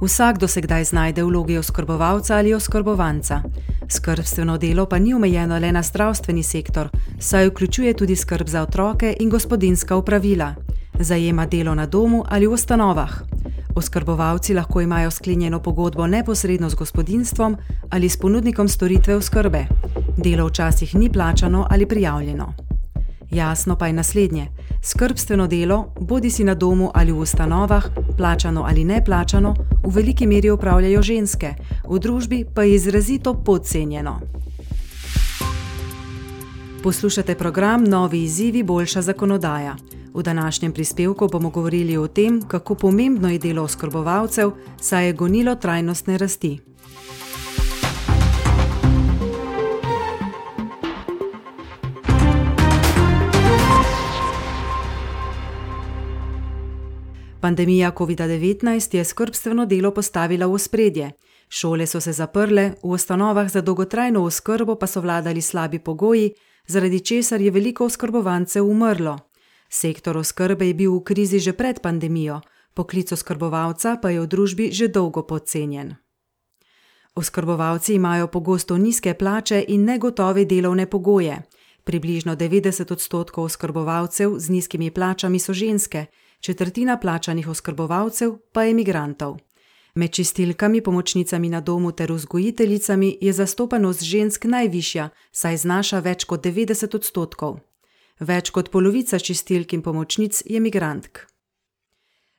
Vsakdo se kdaj znajde v vlogi oskrbovalca ali oskrbovanca. Skrbstveno delo pa ni omejeno le na zdravstveni sektor, saj vključuje tudi skrb za otroke in gospodinska upravila. Zajema delo na domu ali v ustanovah. Oskrbovalci lahko imajo sklenjeno pogodbo neposredno z gospodinstvom ali s ponudnikom storitve oskrbe. Delo včasih ni plačano ali prijavljeno. Jasno pa je naslednje: skrbstveno delo, bodi si na domu ali v ustanovah, plačano ali ne plačano, v veliki meri upravljajo ženske, v družbi pa je izrazito podcenjeno. Poslušate program Novi izzivi, boljša zakonodaja. V današnjem prispevku bomo govorili o tem, kako pomembno je delo oskrbovalcev, saj je gonilo trajnostne rasti. Pandemija COVID-19 je skrbstveno delo postavila v spredje. Šole so se zaprle, v ustanovah za dolgotrajno oskrbo pa so vladali slabi pogoji, zaradi česar je veliko oskrbovancev umrlo. Sektor oskrbe je bil v krizi že pred pandemijo, poklic oskrbovalca pa je v družbi že dolgo podcenjen. Oskrbovalci imajo pogosto nizke plače in negotove delovne pogoje. Približno 90 odstotkov oskrbovalcev z nizkimi plačami so ženske, četrtina plačanih oskrbovalcev pa je imigrantov. Med čistilkami, pomočnicami na domu ter vzgojiteljicami je zastopanost žensk najvišja, saj znaša več kot 90 odstotkov. Več kot polovica čistilk in pomočnic je imigrantk.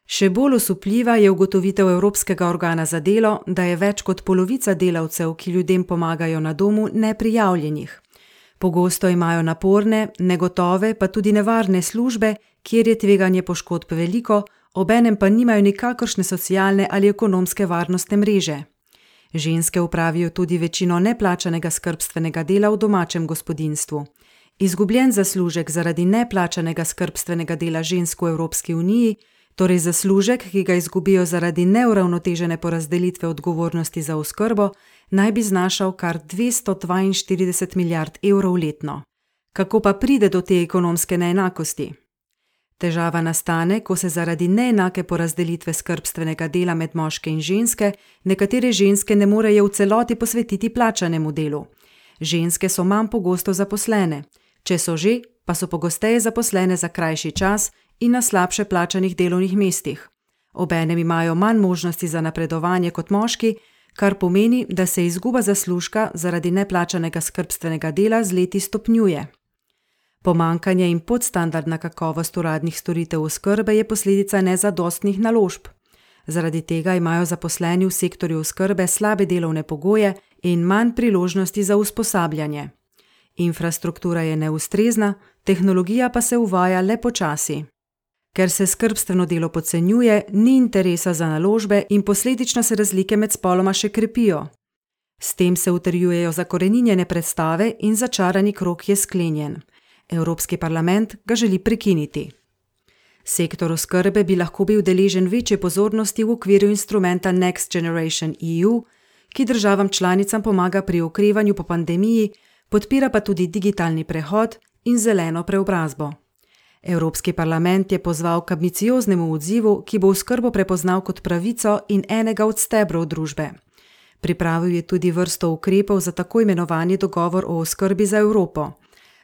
Še bolj osupljiva je ugotovitev Evropskega organa za delo, da je več kot polovica delavcev, ki ljudem pomagajo na domu, neprijavljenih. Pogosto imajo naporne, negotove, pa tudi nevarne službe, kjer je tveganje poškodb veliko, obenem pa nimajo nikakršne socialne ali ekonomske varnostne mreže. Ženske upravijo tudi večino neplačanega skrbstvenega dela v domačem gospodinstvu. Izgubljen zaslužek zaradi neplačanega skrbstvenega dela žensk v Evropski uniji, torej zaslužek, ki ga izgubijo zaradi neuravnotežene porazdelitve odgovornosti za oskrbo, naj bi znašal kar 242 milijard evrov letno. Kako pa pride do te ekonomske neenakosti? Težava nastane, ko se zaradi neenake porazdelitve skrbstvenega dela med moške in ženske, nekatere ženske ne morejo v celoti posvetiti plačanemu delu. Ženske so manj pogosto zaposlene, če so že, pa so pogosteje zaposlene za krajši čas in na slabše plačanih delovnih mestih. Obenem imajo manj možnosti za napredovanje kot moški, kar pomeni, da se izguba zaslužka zaradi neplačanega skrbstvenega dela z leti stopnjuje. Pomankanje in podstandardna kakovost uradnih storitev oskrbe je posledica nezadostnih naložb. Zaradi tega imajo zaposleni v sektorju oskrbe slabe delovne pogoje in manj priložnosti za usposabljanje. Infrastruktura je neustrezna, tehnologija pa se uvaja le počasi. Ker se skrbstveno delo podcenjuje, ni interesa za naložbe in posledično se razlike med spoloma še krepijo. S tem se utrjujejo zakoreninjene predstave in začarani krok je sklenjen. Evropski parlament ga želi prekiniti. Sektor oskrbe bi lahko bil deležen večje pozornosti v okviru instrumenta Next Generation EU, ki državam članicam pomaga pri okrevanju po pandemiji, podpira pa tudi digitalni prehod in zeleno preobrazbo. Evropski parlament je pozval k ambicioznemu odzivu, ki bo oskrbo prepoznal kot pravico in enega od stebrov družbe. Pripravil je tudi vrsto ukrepov za tako imenovani dogovor o oskrbi za Evropo.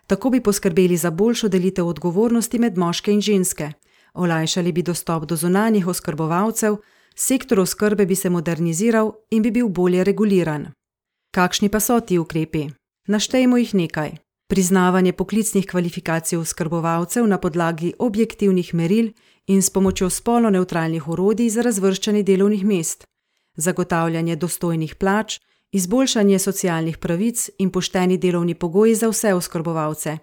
Tako bi poskrbeli za boljšo delitev odgovornosti med moške in ženske, olajšali bi dostop do zunanjih oskrbovalcev, sektor oskrbe bi se moderniziral in bi bil bolje reguliran. Kakšni pa so ti ukrepi? Naštejmo jih nekaj: priznavanje poklicnih kvalifikacij oskrbovalcev na podlagi objektivnih meril in s pomočjo spolno neutralnih orodij za razvrščanje delovnih mest, zagotavljanje dostojnih plač, izboljšanje socialnih pravic in pošteni delovni pogoji za vse oskrbovalce,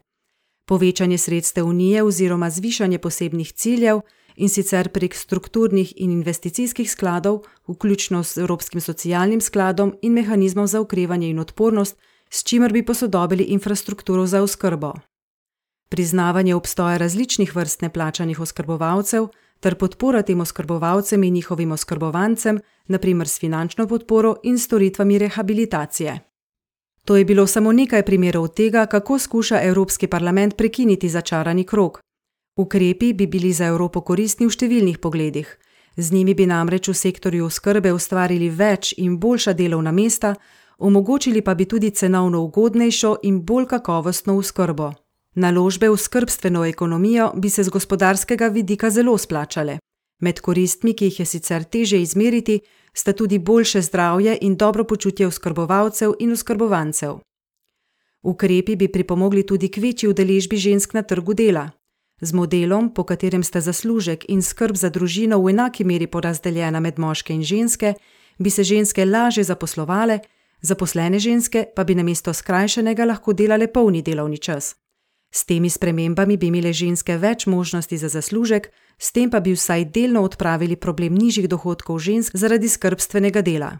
povečanje sredstev unije oziroma zvišanje posebnih ciljev in sicer prek strukturnih in investicijskih skladov, vključno s Evropskim socialnim skladom in mehanizmom za ukrevanje in odpornost, s čimer bi posodobili infrastrukturo za oskrbo. Priznavanje obstoja različnih vrst neplačanih oskrbovalcev ter podpora tem oskrbovalcem in njihovim oskrbovancem, naprimer s finančno podporo in storitvami rehabilitacije. To je bilo samo nekaj primerov tega, kako skuša Evropski parlament prekiniti začarani krog. Ukrepi bi bili za Evropo koristni v številnih pogledih. Z njimi bi namreč v sektorju oskrbe ustvarili več in boljša delovna mesta, omogočili pa bi tudi cenovno ugodnejšo in bolj kakovostno oskrbo. Naložbe v skrbstveno ekonomijo bi se z gospodarskega vidika zelo splačale. Med koristmi, ki jih je sicer teže izmeriti, sta tudi boljše zdravje in dobro počutje oskrbovalcev in oskrbovancev. Ukrepi bi pripomogli tudi k večji udeležbi žensk na trgu dela. Z modelom, po katerem sta zaslužek in skrb za družino v enaki meri porazdeljena med moške in ženske, bi se ženske lažje zaposlovale, zaposlene ženske pa bi namesto skrajšanega lahko delale polni delovni čas. S temi spremembami bi imele ženske več možnosti za zaslužek, s tem pa bi vsaj delno odpravili problem nižjih dohodkov žensk zaradi skrbstvenega dela.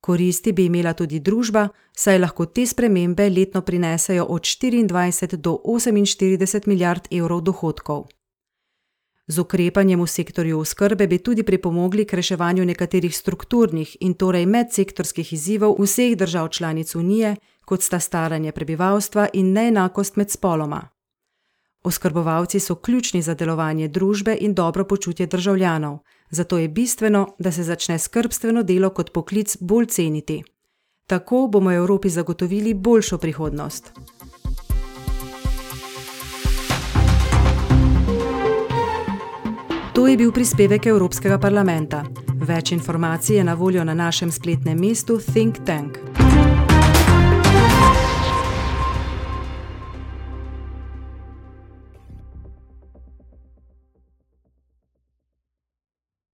Koristi bi imela tudi družba, saj lahko te spremembe letno prinesejo od 24 do 48 milijard evrov dohodkov. Z ukrepanjem v sektorju oskrbe bi tudi pripomogli k reševanju nekaterih strukturnih in torej medsektorskih izzivov vseh držav članic Unije, kot sta staranje prebivalstva in neenakost med spoloma. Oskrbovalci so ključni za delovanje družbe in dobro počutje državljanov, zato je bistveno, da se začne skrbstveno delo kot poklic bolj ceniti. Tako bomo Evropi zagotovili boljšo prihodnost. Je bil prispevek Evropskega parlamenta. Več informacij je na voljo na našem spletnem mestu Think Tank. Thank you.